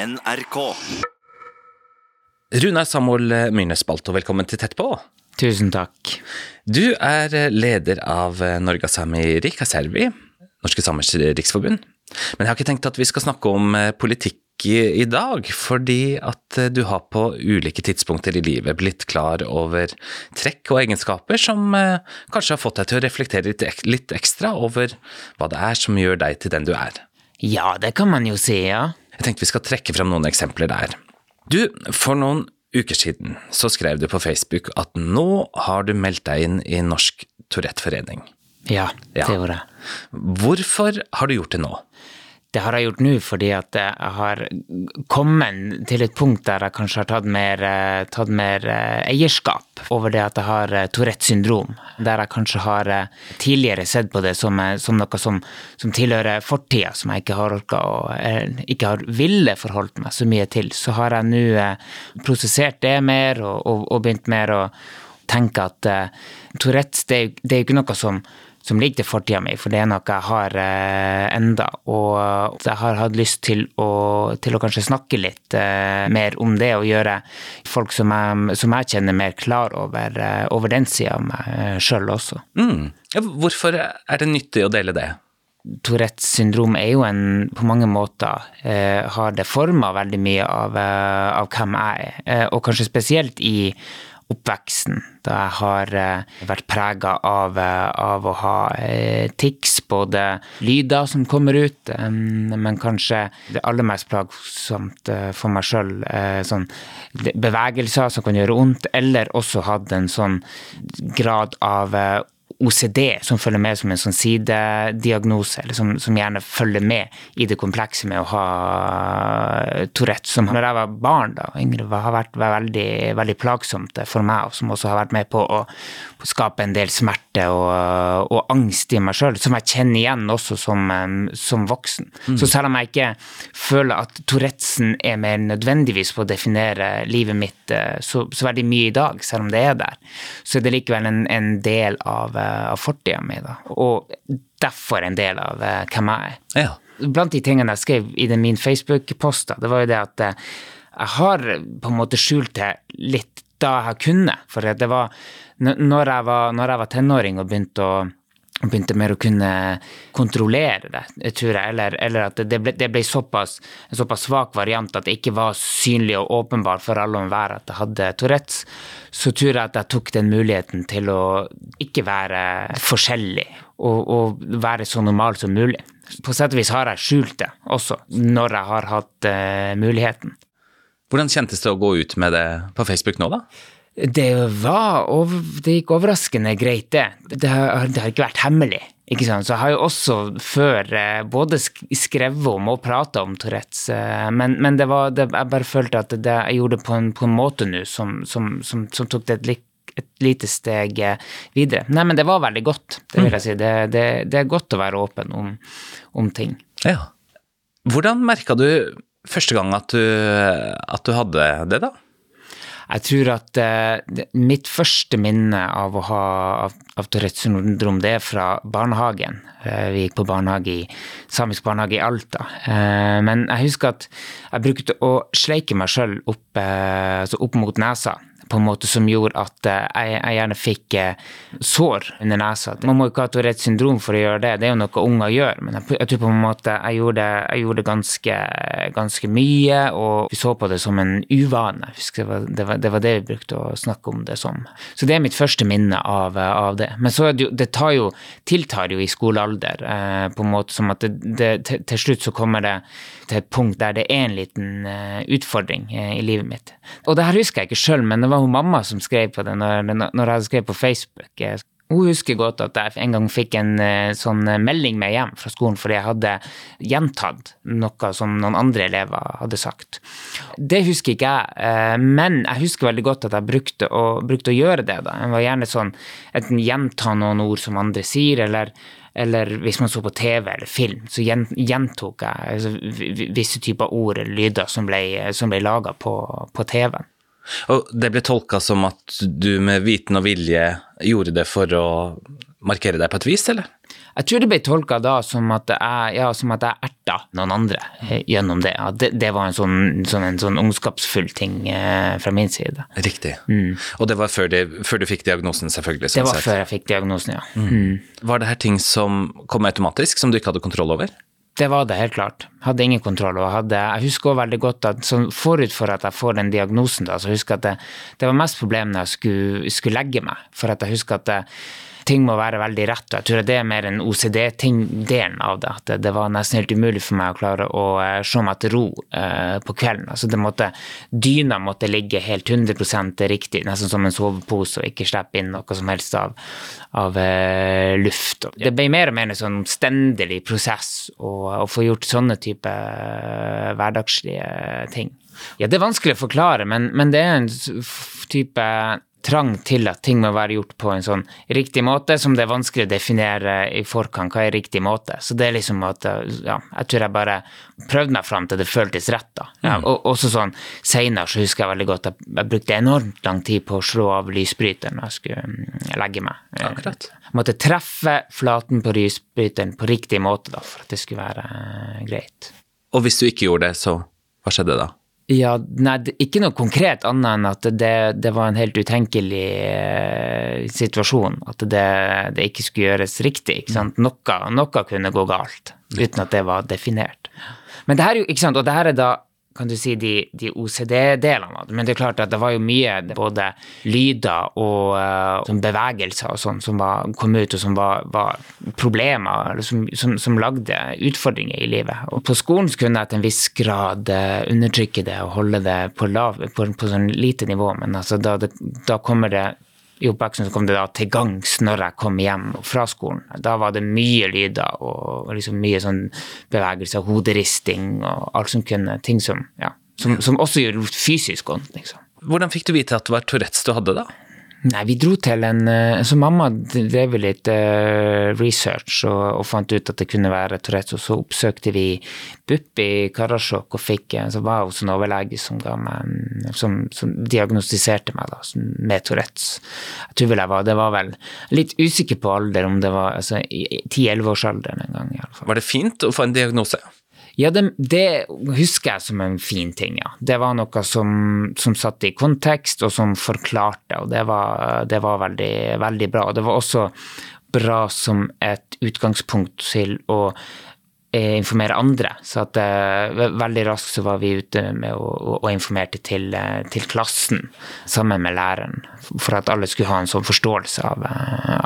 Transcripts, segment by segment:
NRK. Runar Samuel Myrnes Balto, velkommen til Tett på. Tusen takk. Du er leder av Norgasami Rikaservi, Norske Samers Riksforbund. Men jeg har ikke tenkt at vi skal snakke om politikk i, dag, fordi at du har på ulike tidspunkter i livet blitt klar over trekk og egenskaper som eh, kanskje har fått deg til å reflektere litt ekstra over hva det er som gjør deg til den du er. Ja, det kan man jo si, ja. Jeg tenkte vi skal trekke fram noen eksempler der. Du, for noen uker siden så skrev du på Facebook at nå har du meldt deg inn i Norsk Tourette Forening. Ja, det Ja. gjorde jeg. Hvorfor har du gjort det nå? Det har jeg gjort nå fordi at jeg har kommet til et punkt der jeg kanskje har tatt mer, eh, tatt mer eh, eierskap over det at jeg har eh, Tourettes syndrom. Der jeg kanskje har tidligere sett på det som, som noe som, som tilhører fortida, som jeg ikke har orka eh, ikke har ville forholdt meg så mye til. Så har jeg nå prosessert det mer og, og, og begynt mer å tenke at uh, Tourettes det, det er jo ikke noe som som ligger til fortida mi, for det er noe jeg har eh, enda. Og jeg har hatt lyst til å, til å kanskje snakke litt eh, mer om det, og gjøre folk som jeg, som jeg kjenner, mer klar over, eh, over den sida av meg sjøl også. Mm. Hvorfor er det nyttig å dele det? Tourettes syndrom er jo en på mange måter eh, har det forma veldig mye av, av hvem jeg er, og kanskje spesielt i oppveksten, da jeg har eh, vært prega av, eh, av å ha eh, tics, både lyder som kommer ut, men kanskje det aller mest plagsomt for meg sjøl, sånn bevegelser som kan gjøre vondt, eller også hatt en sånn grad av OCD som følger med som en sånn sidediagnose, eller som, som gjerne følger med i det komplekse med å ha Tourette, som når jeg var barn da, yngre, har vært, vært veldig, veldig plagsomt for meg, og som også har vært med på å skape en del smerte og, og angst i meg sjøl, som jeg kjenner igjen også som, som voksen. Så selv om jeg ikke føler at Tourettesen er mer nødvendigvis på å definere livet mitt eh, så, så veldig mye i dag, selv om det er der, så er det likevel en, en del av, eh, av fortida mi, da. Og derfor en del av eh, hvem jeg er Ja. blant de tingene jeg skrev i den min Facebook-post, det var jo det at eh, jeg har på en måte skjult det litt da jeg kunne. For det var når jeg var, når jeg var tenåring og begynte å begynte mer å kunne kontrollere det, tror jeg, eller, eller at det ble, det ble såpass, en såpass svak variant at det ikke var synlig og åpenbart for alle og enhver at jeg hadde Tourettes, så tror jeg at jeg tok den muligheten til å ikke være forskjellig og, og være så normal som mulig. På sett og vis har jeg skjult det også, når jeg har hatt uh, muligheten. Hvordan kjentes det å gå ut med det på Facebook nå, da? Det var over, Det gikk overraskende greit, det. Det har, det har ikke vært hemmelig. Ikke sant? Så jeg har jo også før eh, både skrevet om og prata om Tourettes, eh, men, men det var, det, jeg bare følte at det, jeg gjorde det på en, på en måte nå som, som, som, som tok det et, et lite steg eh, videre. Nei, men det var veldig godt, det vil jeg si. Det, det, det er godt å være åpen om, om ting. Ja. Hvordan merka du første gang at du, at du hadde det, da? Jeg tror at eh, mitt første minne av å ha av, Tourettes syndrom, det er fra barnehagen. Eh, vi gikk på barnehage i, samisk barnehage i Alta. Eh, men jeg husker at jeg brukte å sleike meg sjøl opp, eh, altså opp mot nesa. På en måte som gjorde at eh, jeg, jeg gjerne fikk eh, sår under nesa. Man må jo ikke ha Tourettes syndrom for å gjøre det, det er jo noe unger gjør. Men jeg, jeg tror på en måte jeg gjorde, jeg gjorde ganske, ganske mye, og vi så på det som en uvane. Jeg det var, det, var, det var det vi brukte å snakke om det som. Så det er mitt første minne av, av det. Men så det det tar jo, tiltar jo i skolealder, eh, på en måte som at det, til, til slutt så kommer det til et punkt der det er en liten eh, utfordring eh, i livet mitt. Og det her husker jeg ikke sjøl, men det var hun mamma som skrev på det når, når jeg skrevet på Facebook. Hun husker godt at jeg en gang fikk en eh, sånn eh, melding med hjem fra skolen fordi jeg hadde gjentatt noe som noen andre elever hadde sagt. Det husker ikke jeg, eh, men jeg husker veldig godt at jeg brukte å, brukte å gjøre det. da. Jeg var gjerne sånn enten gjenta noen ord som andre sier, eller eller hvis man så på TV eller film, så gjentok jeg altså, vi- vi- visse typer ord eller lyder som ble, som ble laga på, på TV-en. Og det ble tolka som at du med viten og vilje gjorde det for å markere deg på et vis, eller? Jeg tror det ble tolka da som at jeg, ja, som at jeg erta noen andre eh, gjennom det. At det, det var en sånn, sånn, en sånn ondskapsfull ting eh, fra min side. Riktig. Og det var før, det, før, du fikk diagnosen, selvfølgelig? det sånn var sagt. før jeg fikk diagnosen, ja. Mm. Var det her ting som kom automatisk, som du ikke hadde kontroll over? Det var det, helt klart. Hadde ingen kontroll. og hadde, Jeg husker også veldig godt at sånn forut for at jeg får den diagnosen, da, så husker jeg at det, det var mest problem når jeg skulle, skulle legge meg. For at jeg husker at det, ting må være veldig rett. og Jeg tror det er mer en OCD-delen av det. At det, var nesten helt umulig for meg å klare å uh, se meg til ro uh, på kvelden. Altså det måtte, Dyna måtte ligge helt 100% riktig, nesten som en sovepose, og ikke slippe inn noe som helst av, av uh, luft. Det ble mer og mer en sånn omstendelig prosess å, å få gjort sånne type hverdagslige ting. Ja, det er vanskelig å forklare, men, men det er en type trang til at ting må være gjort på en sånn riktig måte, som det er vanskelig å definere i forkant hva er riktig måte. Så det er liksom at ja, jeg tror jeg bare prøvde meg fram til det føltes rett, da. Ja, og også sånn seinere så husker jeg veldig godt at jeg brukte enormt lang tid på å slå av lysbryteren når jeg skulle legge meg. Akkurat. Jeg måtte treffe flaten på lysbryteren på riktig måte, da, for at det skulle være greit. Og hvis du ikke gjorde det, så hva skjedde da? Ja, nei, ikke noe konkret annet enn at det, det var en helt utenkelig eh, situasjon. At det, det, ikke skulle gjøres riktig. ikke sant? Noe, noe, kunne gå galt uten at det var definert. Men det her er ikke sant, og det her er da kan du si, de, de OCD-delene. Men det er klart at det var jo mye både lyder og uh, bevegelser og sånn som var, kom ut, og som var, var problemer, eller som, som, som, lagde utfordringer i livet. Og på skolen kunne jeg til en viss grad uh, undertrykke det og holde det på, lav, på, på sånn lite nivå, men altså, da, det, da kommer det i oppveksten så kom det da til gangs når jeg kom hjem fra skolen. Da var det mye lyder og liksom mye sånn bevegelser, hoderisting og alt som kunne Ting som, ja, som, som også gjør fysisk vondt, liksom. Hvordan fikk du vite at det var Tourettes du hadde, da? Nei, vi dro til en Så mamma drev litt uh, research og, og, fant ut at det kunne være Tourettes, og så oppsøkte vi BUP i Karasjok og fikk Så var hos en overlege som, meg, som, som diagnostiserte meg da, med Tourettes. Jeg tror vel jeg var Det var vel litt usikker på alder, om det var altså, 10-11-årsalderen en gang. i alle fall. Var det fint å få en diagnose? Ja, det, det, husker jeg som en fin ting, ja. Det var noe som, som satt i kontekst, og som forklarte, og det var, det var veldig, veldig bra. Og det var også bra som et utgangspunkt til å eh, informere andre. Så at eh, veldig raskt så var vi ute med å, å, informerte til, eh, til, klassen sammen med læreren, for at alle skulle ha en sånn forståelse av,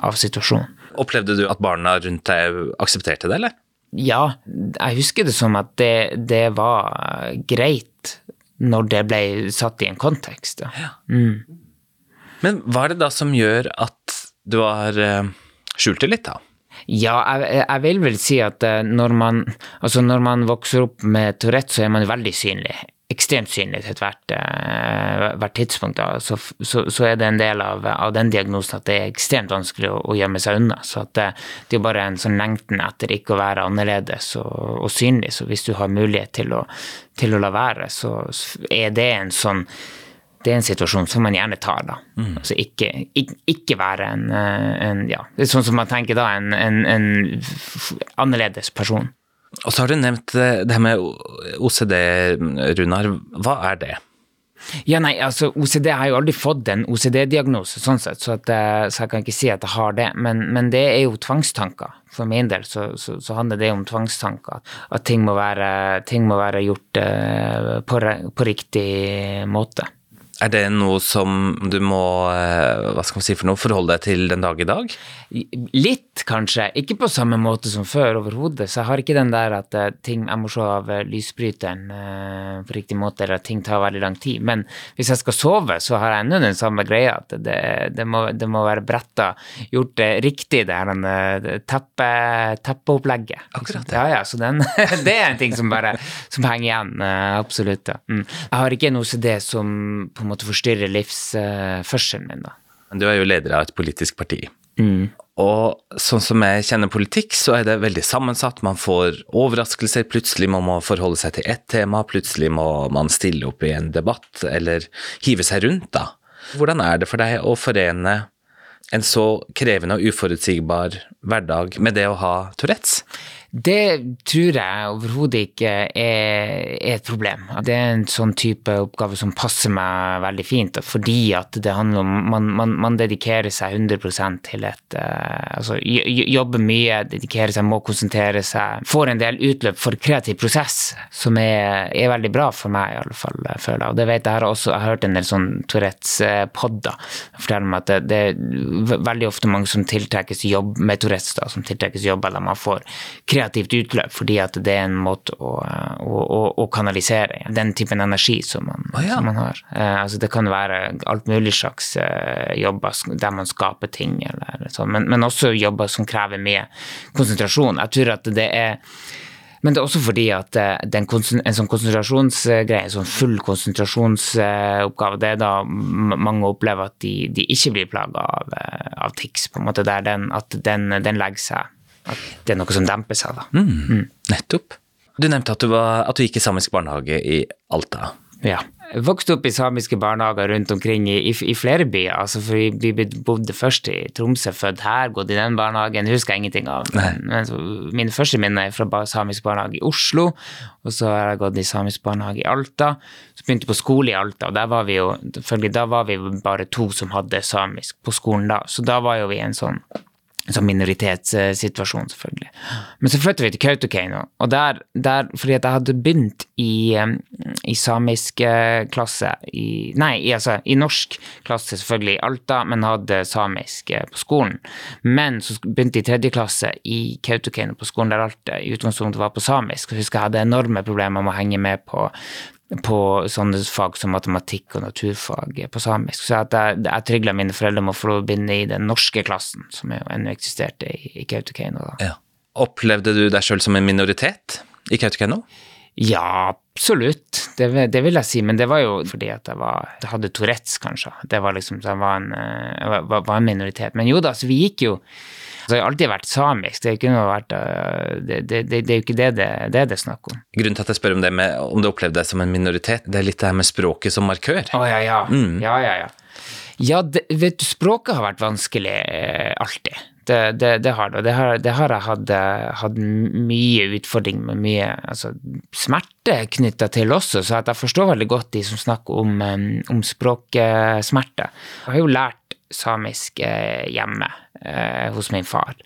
av situasjonen. Opplevde du at barna rundt deg aksepterte det, eller? Ja, jeg husker det som at det, det var greit når det ble satt i en kontekst. Ja. Mm. Men hva er det da som gjør at du har skjult det litt, da? Ja, jeg, jeg, vil vel si at når man, altså når man vokser opp med Tourette, så er man veldig synlig ekstremt synlig til ethvert uh, hvert tidspunkt, da, så, så, så, er det en del av, av, den diagnosen at det er ekstremt vanskelig å, å gjemme seg unna. Så det, det, er bare en sånn lengten etter ikke å være annerledes og, og synlig. Så hvis du har mulighet til å, til å la være, så er det en sånn det er en situasjon som man gjerne tar, da. Mm. Altså ikke, ikke, ikke, være en, en, Ja, det er sånn som man tenker da, en, en, en annerledes person. Og så har du nevnt det her med OCD, Runar. Hva er det? Ja, nei, altså OCD har jo aldri fått en OCD-diagnose, sånn sett, så, at, så, jeg kan ikke si at jeg har det. Men, men det er jo tvangstanker. For min del så, så, så handler det om tvangstanker. At ting må være, ting må være gjort uh, på, på riktig måte. Er det noe som du må hva skal man si for noe, forholde deg til den dag i dag? Litt, kanskje. Ikke på samme måte som før overhodet. Så jeg har ikke den der at ting, jeg må se av lysbryteren på riktig måte, eller at ting tar veldig lang tid. Men hvis jeg skal sove, så har jeg ennå den samme greia. At det, det, må, det må, være bretta, gjort det riktig, det her teppe, teppeopplegget. Akkurat det. Ja, ja, så den, det er en ting som bare som henger igjen. Absolutt. Ja. Mm. Jeg har ikke en OCD som på en måte forstyrre livsførselen min, da. Du er jo leder av et politisk parti. Mm. Og sånn som jeg kjenner politikk, så er det veldig sammensatt. Man får overraskelser. Plutselig må man forholde seg til ett tema, plutselig må man stille opp i en debatt, eller hive seg rundt, da. Hvordan er det for deg å forene en så krevende og uforutsigbar hverdag med det å ha Tourettes? Det tror jeg overhodet ikke er, er, et problem. Det er en sånn type oppgave som passer meg veldig fint, fordi at det handler om man, man, man dedikerer seg 100 til et uh, Altså jobber mye, dedikerer seg, må konsentrere seg. Får en del utløp for kreativ prosess, som er, er veldig bra for meg, i alle fall, føler jeg. Og det vet jeg, har også jeg har hørt en del sånn Tourettes-podder forteller meg at det, det, er veldig ofte mange som tiltrekkes jobb med Tourettes, da, som tiltrekkes jobb eller man får kreativ kreativt utløp, fordi at det er en måte å, å, å, å kanalisere den typen energi som man, oh, ja. som man har. Eh, altså det kan være alt mulig slags eh, jobber der man skaper ting, eller sånn, men, men, også jobber som krever mye konsentrasjon. Jeg tror at det er men det er også fordi at eh, den, en sånn konsentrasjonsgreie, en sånn full konsentrasjonsoppgave, det er da mange opplever at de, de ikke blir plaga av, eh, av tics, på en måte der den, at den, den legger seg at det er noe som demper seg, da. Mm, mm. Nettopp. Du nevnte at du, var, at du, gikk i samisk barnehage i Alta. Ja. Jeg vokste opp i samiske barnehager rundt omkring i, i, i flere byer. altså for Vi, vi bodde først i Tromsø, født her, gått i den barnehagen, husker jeg ingenting av. Men, men mine første minner er fra samisk barnehage i Oslo, og så har jeg gått i samisk barnehage i Alta. Så begynte jeg på skole i Alta, og der var vi jo da var vi bare to som hadde samisk på skolen da. Så da var jo vi en sånn som minoritetssituasjon, selvfølgelig. Men så flytter vi til Kautokeino, og der, der, fordi at jeg hadde begynt i, i samisk eh, klasse i, Nei, i, altså i norsk klasse, selvfølgelig, i Alta, men hadde samisk eh, på skolen. Men så begynte jeg i tredje klasse i Kautokeino, på skolen der alt i utgangspunktet var på samisk. Jeg husker jeg hadde enorme problemer med å henge med på på sånne fag som matematikk og naturfag på samisk. Så jeg, jeg trygla mine foreldre om å få begynne i den norske klassen, som jo ennå eksisterte i, i Kautokeino. Ja. Opplevde du deg sjøl som en minoritet i Kautokeino? Ja, absolutt. Det, det, vil jeg si. Men det var jo fordi at jeg, var, jeg hadde Tourettes, kanskje. Det var liksom, så jeg var en, jeg var, var en minoritet. Men jo da, så vi gikk jo Altså, jeg har alltid vært samisk, det er, vært, eh, det, det, det, det, er jo ikke det det, det er snakk om. Grunnen til at jeg spør om det med om du opplevde deg som en minoritet, det er litt det her med språket som markør. Å oh, ja, ja. Mm. ja, ja, ja. Ja, vet du, språket har vært vanskelig eh, alltid. Det, det, det, har det. Det har, det har jeg hatt, eh, hatt, mye utfordring med, mye altså, smerte knytta til også, så jeg forstår veldig godt de som snakker om, om språksmerte. Jeg har jo lært samisk eh, hjemme eh, hos min far.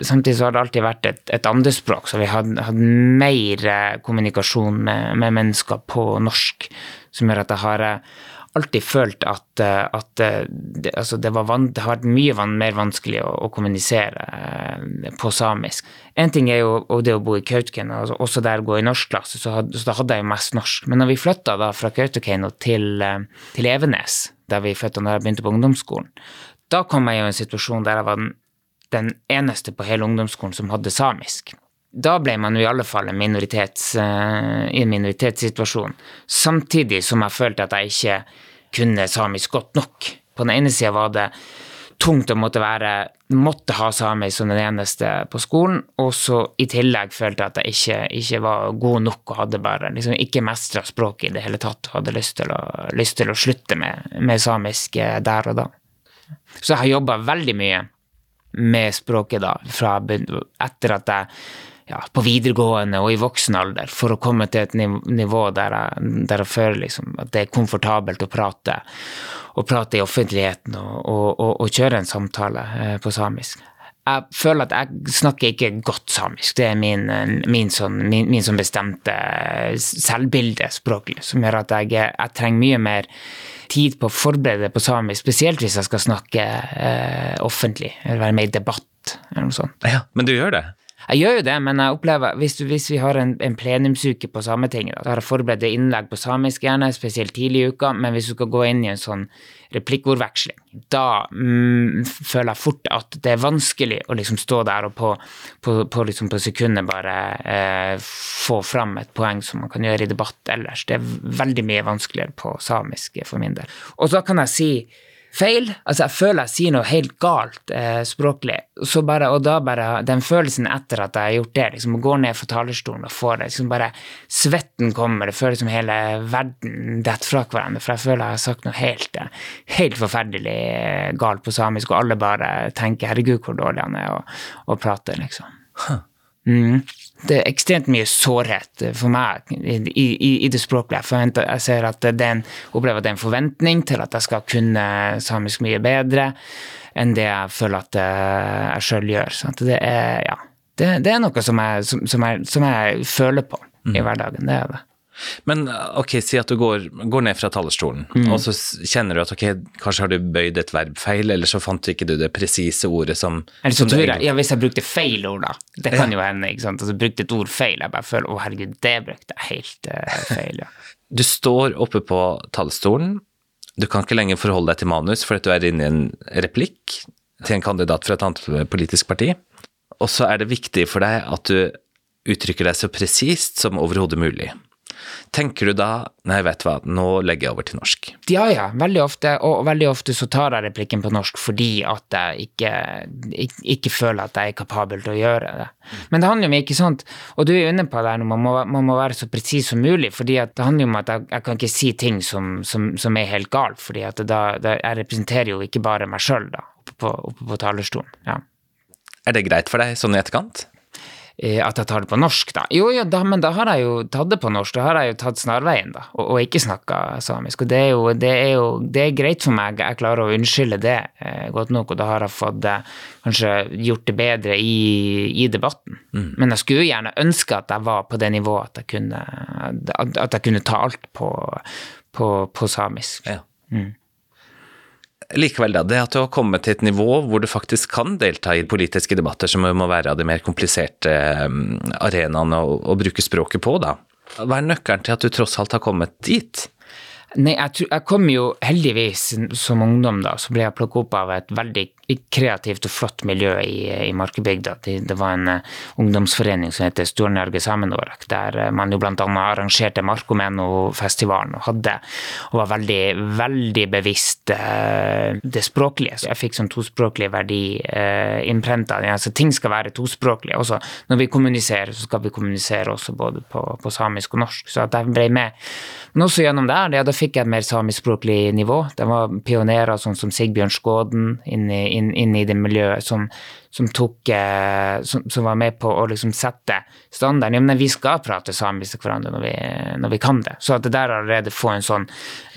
Samtidig så har det alltid vært et, et andrespråk, så vi hadde, hadde mer eh, kommunikasjon med, med, mennesker på norsk, som gjør at jeg har eh, alltid følt at, at det, altså det, van, det, har vært mye van, mer vanskelig å, å kommunisere på samisk. En ting er jo det å bo i Kautokeino, altså også der gå i norskklasse, så, had, så da hadde jeg jo mest norsk. Men når vi flytta fra Kautokeino til, til Evenes, der vi flytta når jeg begynte på ungdomsskolen, da kom jeg i en situasjon der jeg var den, den eneste på hele ungdomsskolen som hadde samisk. Da ble man jo i alle fall en minoritets, uh, i en minoritetssituasjon, samtidig som jeg følte at jeg ikke kunne samisk godt nok. På den ene sida var det tungt å måtte være måtte ha samisk som den eneste på skolen, og så i tillegg følte jeg at jeg ikke, ikke var god nok og hadde bare liksom ikke mestra språket i det hele tatt og hadde lyst til å, lyst til å slutte med, med samisk eh, der og da. Så jeg har jobba veldig mye med språket da, fra etter at jeg ja, på videregående og i voksen alder, for å komme til et nivå der jeg, der jeg føler liksom at det er komfortabelt å prate, å prate i offentligheten og, og, og, og kjøre en samtale eh, på samisk. Jeg føler at jeg snakker ikke godt samisk. Det er min, min, sånn, min, min sånn bestemte selvbilde språklig, som gjør at jeg, jeg trenger mye mer tid på å forberede på samisk, spesielt hvis jeg skal snakke eh, offentlig, eller være med i debatt, eller noe sånt. Ja, Men du gjør det? Jeg gjør jo det, men jeg opplever, hvis, hvis vi har en, en plenumsuke på Sametinget, da har jeg forberedt innlegg på samisk gjerne, spesielt tidlig i uka, men hvis du skal gå inn i en sånn replikkordveksling, da mm, føler jeg fort at det er vanskelig å liksom stå der og på, på, på, liksom på sekundet bare eh, få fram et poeng som man kan gjøre i debatt ellers. Det er veldig mye vanskeligere på samisk for min del. Og så kan jeg si feil. Altså, jeg føler jeg sier noe helt galt eh, språklig. Bare, og da bare den følelsen etter at jeg har gjort det, liksom å gå ned fra talerstolen og få det, liksom bare Svetten kommer, det føles som hele verden detter fra hverandre, for jeg føler jeg har sagt noe helt, eh, helt forferdelig eh, galt på samisk, og alle bare tenker 'herregud, hvor dårlig han er', og, og prater, liksom. Mm. Det er ekstremt mye sårhet for meg i, i, i det språklige. Jeg, forventer, jeg ser at er opplever at det er en forventning til at jeg skal kunne samisk mye bedre enn det jeg føler at eh, jeg sjøl gjør. Det er, ja, det, det, er noe som jeg, som, som jeg, som jeg føler på i hverdagen. Det er det. Men ok, si at du går, går ned fra talerstolen, mm. og så kjenner du at ok, kanskje har du bøyd et verb feil, eller så fant du ikke du det presise ordet som Eller så tror jeg, ja, hvis jeg brukte feil ord, da. Det kan ja. jo hende, ikke sant. Altså brukte et ord feil, jeg bare føler å herregud, det brukte jeg helt uh, feil, ja. du står oppe på talerstolen, du kan ikke lenger forholde deg til manus fordi du er inne i en replikk til en kandidat fra et annet politisk parti, og så er det viktig for deg at du uttrykker deg så presist som overhodet mulig. Tenker du da nei, vet du hva, nå legger jeg over til norsk? Ja, ja, veldig ofte, og veldig ofte så tar jeg replikken på norsk fordi at jeg ikke, ikke, ikke føler at jeg er kapabel til å gjøre det. Men det handler jo om, ikke sant, og du er jo inne på det her, man man må være så presis som mulig, fordi det handler jo om at jeg, jeg kan ikke si ting som, som, som er helt galt, fordi at da, da, jeg representerer jo ikke bare meg sjøl, da, oppe på, oppe på talerstolen. ja. Er det greit for deg sånn i etterkant? Eh, at jeg tar det på norsk, da. Jo, ja, da, men da har jeg jo tatt det på norsk. Da har jeg jo tatt snarveien, da, og, og ikke snakka samisk. Og det er, jo, det er, jo, det er greit for meg. Jeg klarer å unnskylde det eh, godt nok, og da har jeg fått eh, kanskje gjort det bedre i, i debatten. Mm. Men jeg skulle jo gjerne ønske at jeg var på det nivået at jeg kunne, at, at jeg kunne ta alt på, på, på samisk. Ja. Mm likevel, da, det at du har kommet til et nivå hvor du faktisk kan delta i politiske debatter som må være av de mer kompliserte mm, arenaene å, å bruke språket på, da. Hva er nøkkelen til at du tross alt har kommet dit? Nei, jeg, jeg, kom jo heldigvis som ungdom, da, så ble jeg plukket opp av et veldig kreativt og flott miljø i, i Markebygda. Det, det, var en uh, ungdomsforening som heter Stor-Norge Samenorak, der uh, man jo bl.a. arrangerte Markomeno-festivalen og hadde og var veldig, veldig bevisst uh, det språklige. Så jeg fikk sånn tospråklig verdi innprenta. Altså, ting skal være tospråklige. Også når vi kommuniserer, så skal vi kommunisere også både på, på samisk og norsk. Så at jeg ble med. Men også gjennom det, her, det da fikk jeg et mer samiskspråklig nivå. Det var pionerer sånn som Sigbjørn Skåden inn i inn, inn i det miljøet som, som tok eh, som, som, var med på å liksom sette standarden. Ja, men vi skal prate samisk til hverandre når vi, når vi kan det. Så at det der allerede få en sånn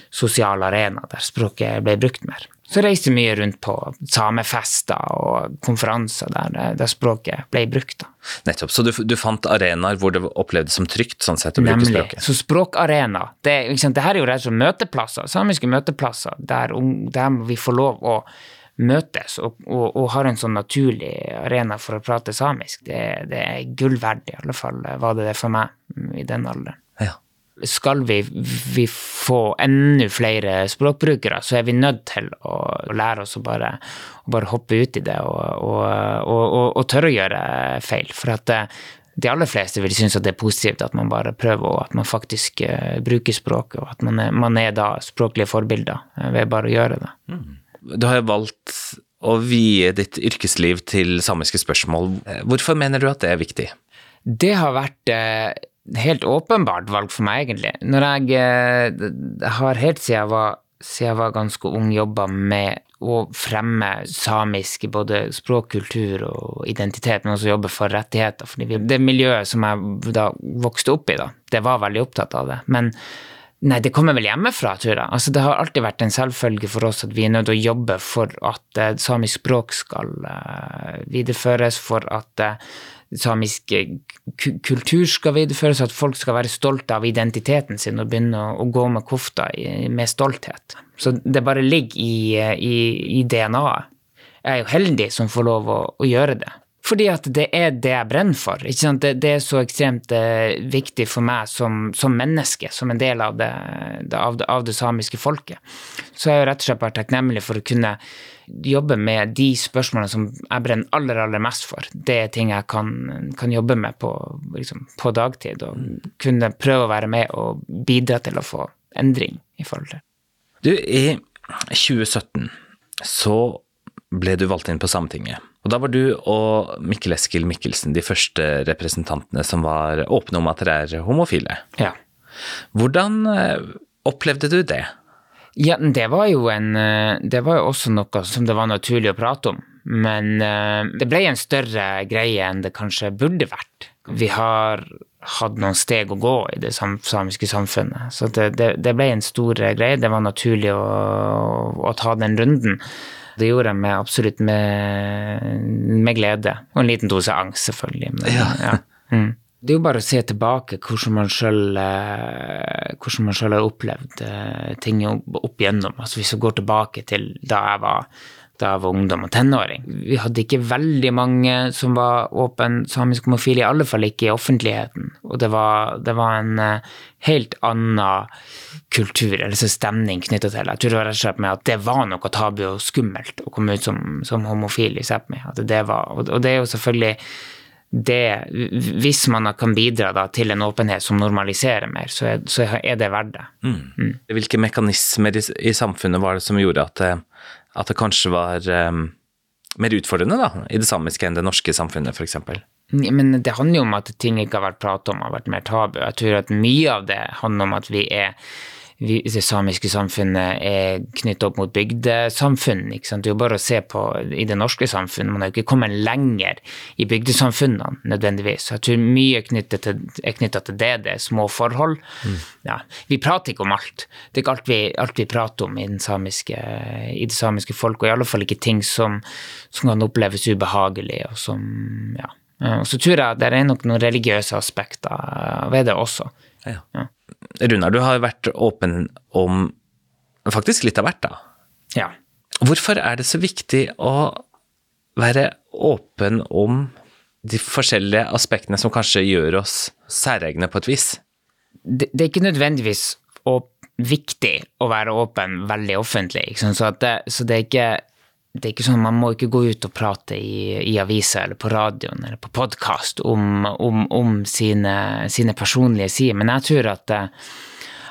sosial arena der språket ble brukt mer. Så reiste mye rundt på samefester og konferanser der, der språket ble brukt. Da. Nettopp. Så du, du, fant arenaer hvor det opplevdes som trygt sånn sett å bruke Nemlig. språket? Så språkarena. Det, det her er jo rett og slett møteplasser, samiske møteplasser, der, der vi får lov å møtes og, og, og, har en sånn naturlig arena for å prate samisk, det, det er gull verdt, i alle fall var det det for meg i den alderen. Skal vi, vi, få enda flere språkbrukere, så er vi nødt til å, å lære oss å bare, å bare, hoppe ut i det og, og, tørre å gjøre feil. For at eh, de aller fleste vil synes at det er positivt at man bare prøver, og at man faktisk uh, bruker språket, og at man er, man er da språklige forbilder uh, ved bare å gjøre det. Mm. Du har valgt å vie ditt yrkesliv til samiske spørsmål. Hvorfor mener du at det er viktig? Det har vært eh, helt åpenbart valg for meg, egentlig. Når jeg eh, har helt siden jeg, var, siden jeg var ganske ung jobba med å fremme samisk både språk, kultur og identitet, men også jobbe for rettigheter. Fordi det miljøet som jeg da vokste opp i, da, det var veldig opptatt av det. Men Nei, det kommer vel hjemmefra, tror jeg. Altså, det har alltid vært en selvfølge for oss at vi er nødt til å jobbe for at uh, samisk språk skal uh, videreføres, for at uh, samisk kultur skal videreføres, at folk skal være stolte av identiteten sin og begynne å, å gå med kofta med stolthet. Så det bare ligger i, i, i DNA-et. Jeg er jo heldig som får lov å, å gjøre det. Fordi at det er det jeg brenner for. Det, det, er så ekstremt eh, viktig for meg som, som, menneske, som en del av det, av, av det, samiske folket. Så jeg er rett og slett bare takknemlig for å kunne jobbe med de spørsmålene som jeg brenner aller, aller mest for. Det er ting jeg kan, kan jobbe med på, liksom, på, dagtid, og kunne prøve å være med og bidra til å få endring i forhold til. Du, i 2017 så ble du valgt inn på Sametinget. Og da var du og Mikkel Eskil Mikkelsen de første representantene som var åpne om at dere er homofile. Ja. Hvordan eh, opplevde du det? Ja, det var jo en Det var jo også noe som det var naturlig å prate om. Men det ble en større greie enn det kanskje burde vært. Vi har hatt noen steg å gå i det samiske samfunnet. Så det, det, det ble en stor greie. Det var naturlig å, å ta den runden. Det gjorde jeg med absolutt med, med, glede. Og en liten dose angst, selvfølgelig. Men, ja. ja. Mm. Det er jo bare å se tilbake hvordan man sjøl eh, har opplevd eh, ting opp igjennom. Altså hvis vi går tilbake til da jeg var da jeg var ungdom og tenåring. Vi hadde ikke veldig mange som var åpen samisk homofile, i alle fall ikke i offentligheten. Og det var, det var en uh, helt annen kultur, eller stemning knytta til. det. Jeg tror det var rett og slett med at det var noe tabu og skummelt å komme ut som, som homofil i Sápmi. Og det er jo selvfølgelig det, hvis man kan bidra da, til en åpenhet som normaliserer mer, så er, så er det verdt det. Mm. Mm. Hvilke mekanismer i, i, samfunnet var det som gjorde at det, at det kanskje var um, mer utfordrende da, i det samiske enn det norske samfunnet, f.eks.? Men det handler jo om at ting ikke har vært pratet om, har vært mer tabu. Jeg tror at mye av det handler om at vi er vi, det samiske samfunnet er knyttet opp mot bygdesamfunn. Ikke sant? Det er jo bare å se på i det norske samfunnet. Man har jo ikke kommet lenger i bygdesamfunnene nødvendigvis. Jeg tror mye er knyttet til, er det. Det er små forhold. Mm. Ja. Vi prater ikke om alt. Det er ikke alt vi, alt vi prater om i, samiske, i, det samiske folk, og i alle fall ikke ting som, som kan oppleves ubehagelig, og som ja. Og så tror jeg det er nok noen religiøse aspekter ved det også. Ja. ja. Runar, du har vært åpen om faktisk litt av hvert, da. Ja. Hvorfor er det så viktig å være åpen om de forskjellige aspektene som kanskje gjør oss særegne på et vis? Det, det er ikke nødvendigvis viktig å være åpen veldig offentlig. Så det, så, det, er ikke det er ikke sånn, Man må ikke gå ut og prate i, i aviser eller på radioen eller på podkast om, om, om sine, sine, personlige sider, men jeg tror at,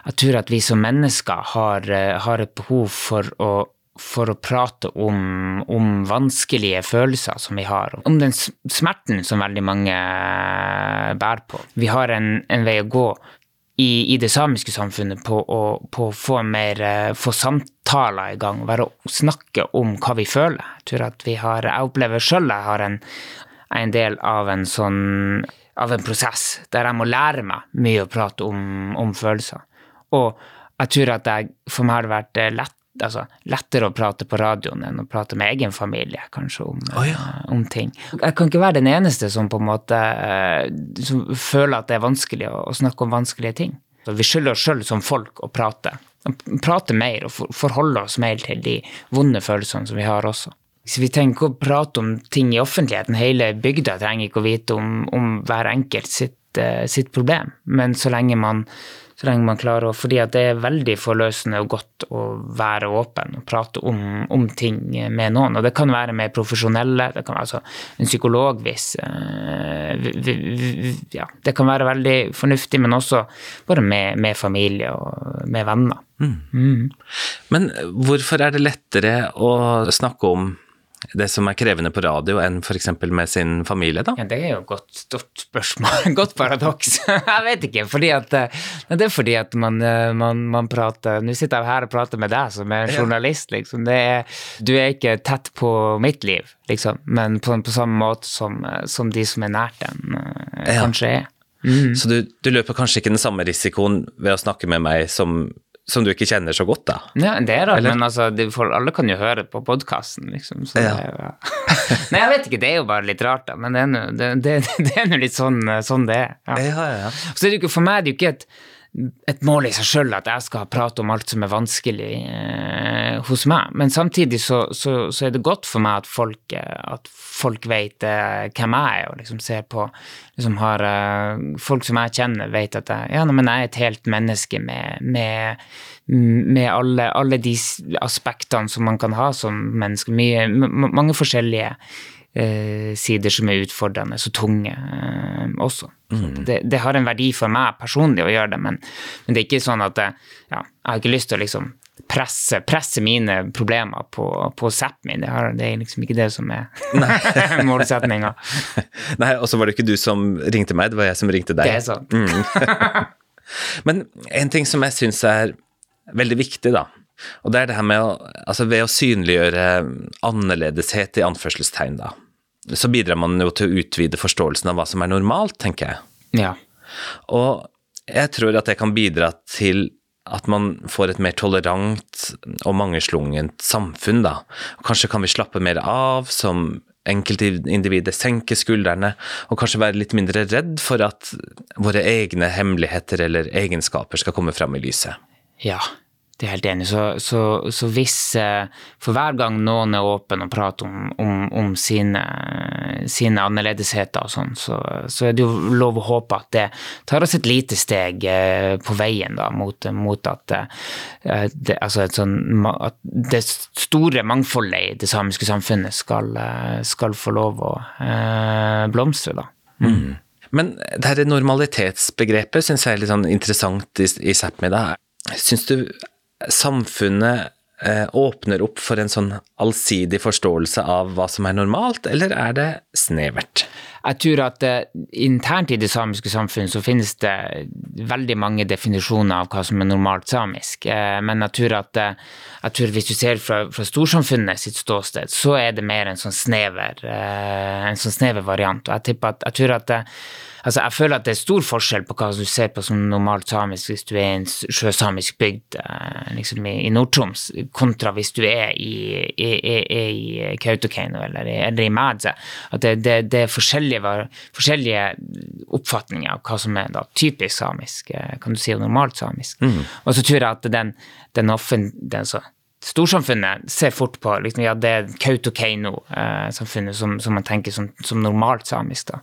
jeg tror at vi som mennesker har, har et behov for å, for å prate om, om, vanskelige følelser som vi har. Om den smerten som veldig mange bærer på. Vi har en, en vei å gå i, i, det samiske samfunnet på å, på få, mer, eh, få samtaler i gang. Være å snakke om hva vi føler. Jeg tror at vi har, jeg opplever sjøl jeg har en, en, del av en sånn av en prosess der jeg må lære meg mye å prate om, om følelser. Og jeg tror at jeg, for meg har det vært eh, lett altså, lettere å prate på radioen enn å prate med egen familie, kanskje, om, oh, ja. uh, om, ting. Jeg kan ikke være den eneste som på en måte uh, som føler at det er vanskelig å, å snakke om vanskelige ting. Så vi skylder oss sjøl som folk å prate. Prate mer og for, forholde oss mer til de vonde følelsene som vi har også. Så vi trenger ikke å prate om ting i offentligheten. Hele bygda trenger ikke å vite om, om hver enkelt sitt, sitt problem. Men så lenge man så lenge man klarer å Fordi det er veldig forløsende og godt å være åpen og prate om, om ting med noen. Og det kan være med profesjonelle, det kan være altså en psykolog hvis uh, Ja, det kan være veldig fornuftig, men også bare med, med familie og med venner. Mm. Mm. Men hvorfor er det lettere å snakke om det som er krevende på radio enn f.eks. med sin familie, da? Ja, Det er jo et godt, stort spørsmål. Godt paradoks. jeg vet ikke. fordi at, eh, Det er fordi at man, eh, man, man prater Nå sitter jeg her og prater med deg som er en journalist, liksom. Er, du er ikke tett på mitt liv, liksom, men på, på samme måte som, eh, som, de som er nært den, kanskje er. Mm. Så du, du løper kanskje ikke den samme risikoen ved å snakke med meg som som du ikke kjenner så godt, da? Ja, det er rart, men altså, får, alle kan jo høre på podkasten, liksom. Ja. Det, ja. Nei, jeg vet ikke, det er jo bare litt rart, da, men det er nå det, det, litt sånn, sånn, det er. Ja. Ja, Så er det ikke, for meg det er jo ikke et, et mål i seg sjøl at jeg skal prate om alt som er vanskelig eh, hos meg, men samtidig så, så, så, er det godt for meg at folk, at folk vet eh, hvem jeg er, og liksom ser på liksom har, eh, Folk som jeg kjenner, vet at jeg, ja, men jeg er et helt menneske med, med, med alle, alle, de aspektene som man kan ha som menneske. Mye, mange forskjellige eh, sider som er utfordrende og tunge eh, også. Mm. Det, det, har en verdi for meg personlig å gjøre det, men, men det er ikke sånn at jeg, ja, jeg har ikke lyst til å liksom presse, presse mine problemer på, på Sápmi. Det, det er liksom ikke det som er målsettinga. Nei, og så var det ikke du som ringte meg, det var jeg som ringte deg. Det er sant. Men en ting som jeg syns er veldig viktig, da, og det er det her med å Altså ved å synliggjøre annerledeshet i anførselstegn, da, så bidrar man jo til å utvide forståelsen av hva som er normalt, tenker jeg. Ja. Og jeg tror at det kan bidra til at man får et mer tolerant og mangeslungent samfunn, da. Kanskje kan vi slappe mer av som enkeltindivider, senke skuldrene, og kanskje være litt mindre redd for at våre egne hemmeligheter eller egenskaper skal komme fram i lyset. Ja, det er helt enig. Så, så, så hvis eh, For hver gang noen er åpen og prater om, om, om sine, sine annerledesheter og sånn, så, så er det jo lov å håpe at det tar oss et lite steg eh, på veien da, mot, mot at, eh, det, altså sånn, at det store mangfoldet i det samiske samfunnet skal, skal få lov å blomstre, da. Men det her normalitetsbegrepet syns jeg er litt sånn interessant i, i Sápmi. Syns du samfunnet eh, åpner opp for en sånn allsidig forståelse av hva som er normalt, eller er det snevert? Jeg tror at eh, internt i det samiske samfunn så finnes det veldig mange definisjoner av hva som er normalt samisk. Eh, men jeg tror at jeg tror hvis du ser fra, fra storsamfunnet sitt ståsted, så er det mer en sånn snever, en sånn snever variant. Og jeg at jeg tror at Altså, jeg føler at det er stor forskjell på hva du ser på som normalt samisk hvis du er i en sjøsamisk bygd eh, liksom i, i Nord-Troms, kontra hvis du er i, i, i, i Kautokeino eller, i- eller i Mædze. At det, det, det er forskjellige, forskjellige oppfatninger av hva som er da typisk samisk, eh, kan du si, og normalt samisk. Og så tror jeg at den, den, offen, den så, Storsamfunnet ser fort på liksom, ja, det Kautokeino-samfunnet som, som man tenker som, som normalt samisk. Da.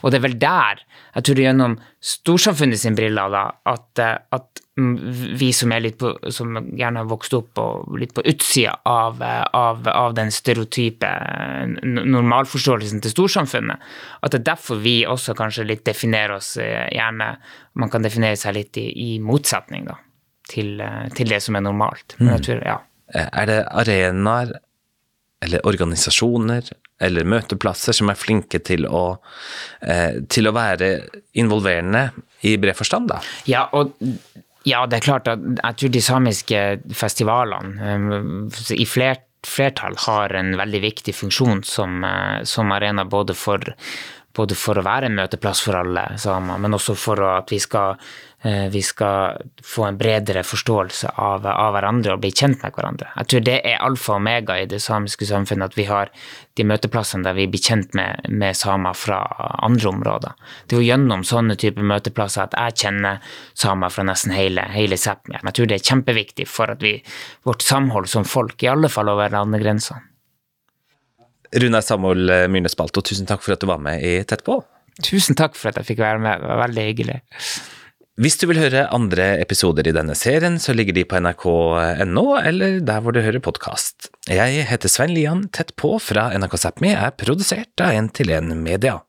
Og det er vel der, jeg tror det er gjennom storsamfunnet sin briller, da, at, eh, at mm, vi som er litt på, som gjerne har vokst opp og litt på utsida av, eh, av, av den stereotype eh, normalforståelsen til storsamfunnet, at det er derfor vi også kanskje litt definerer oss eh, gjerne Man kan definere seg litt i, i motsetning da, til, eh, til det som er normalt. Men jeg tror, ja. Er det arenaer eller organisasjoner eller møteplasser som er flinke til å, eh, til å være involverende i bred forstand, da? Ja, og ja, det er klart at jeg tror de samiske festivalene eh, i fler, flertall har en veldig viktig funksjon som, eh, som arena både for, både for å være en møteplass for alle samer, men også for at vi skal, vi skal få en bredere forståelse av, av hverandre og bli kjent med hverandre. Jeg tror det er alfa og omega i det samiske samfunnet, at vi har de møteplassene der vi blir kjent med, med samer fra andre områder. Det er jo gjennom sånne typer møteplasser at jeg kjenner samer fra nesten hele, hele Sápmi. Jeg tror det er kjempeviktig for vi, vårt samhold som folk, i alle fall over landegrensene. Runar Samuel eh, Myrnes Balto, tusen takk for at du var med i Tett på. Tusen takk for at jeg fikk være med, det var veldig hyggelig. Hvis du vil høre andre episoder i denne serien, så ligger de på nrk.no, eller der hvor du hører podkast. Jeg heter Svein Lian, Tett på fra NRK Sápmi er produsert av 1 til 1 Media.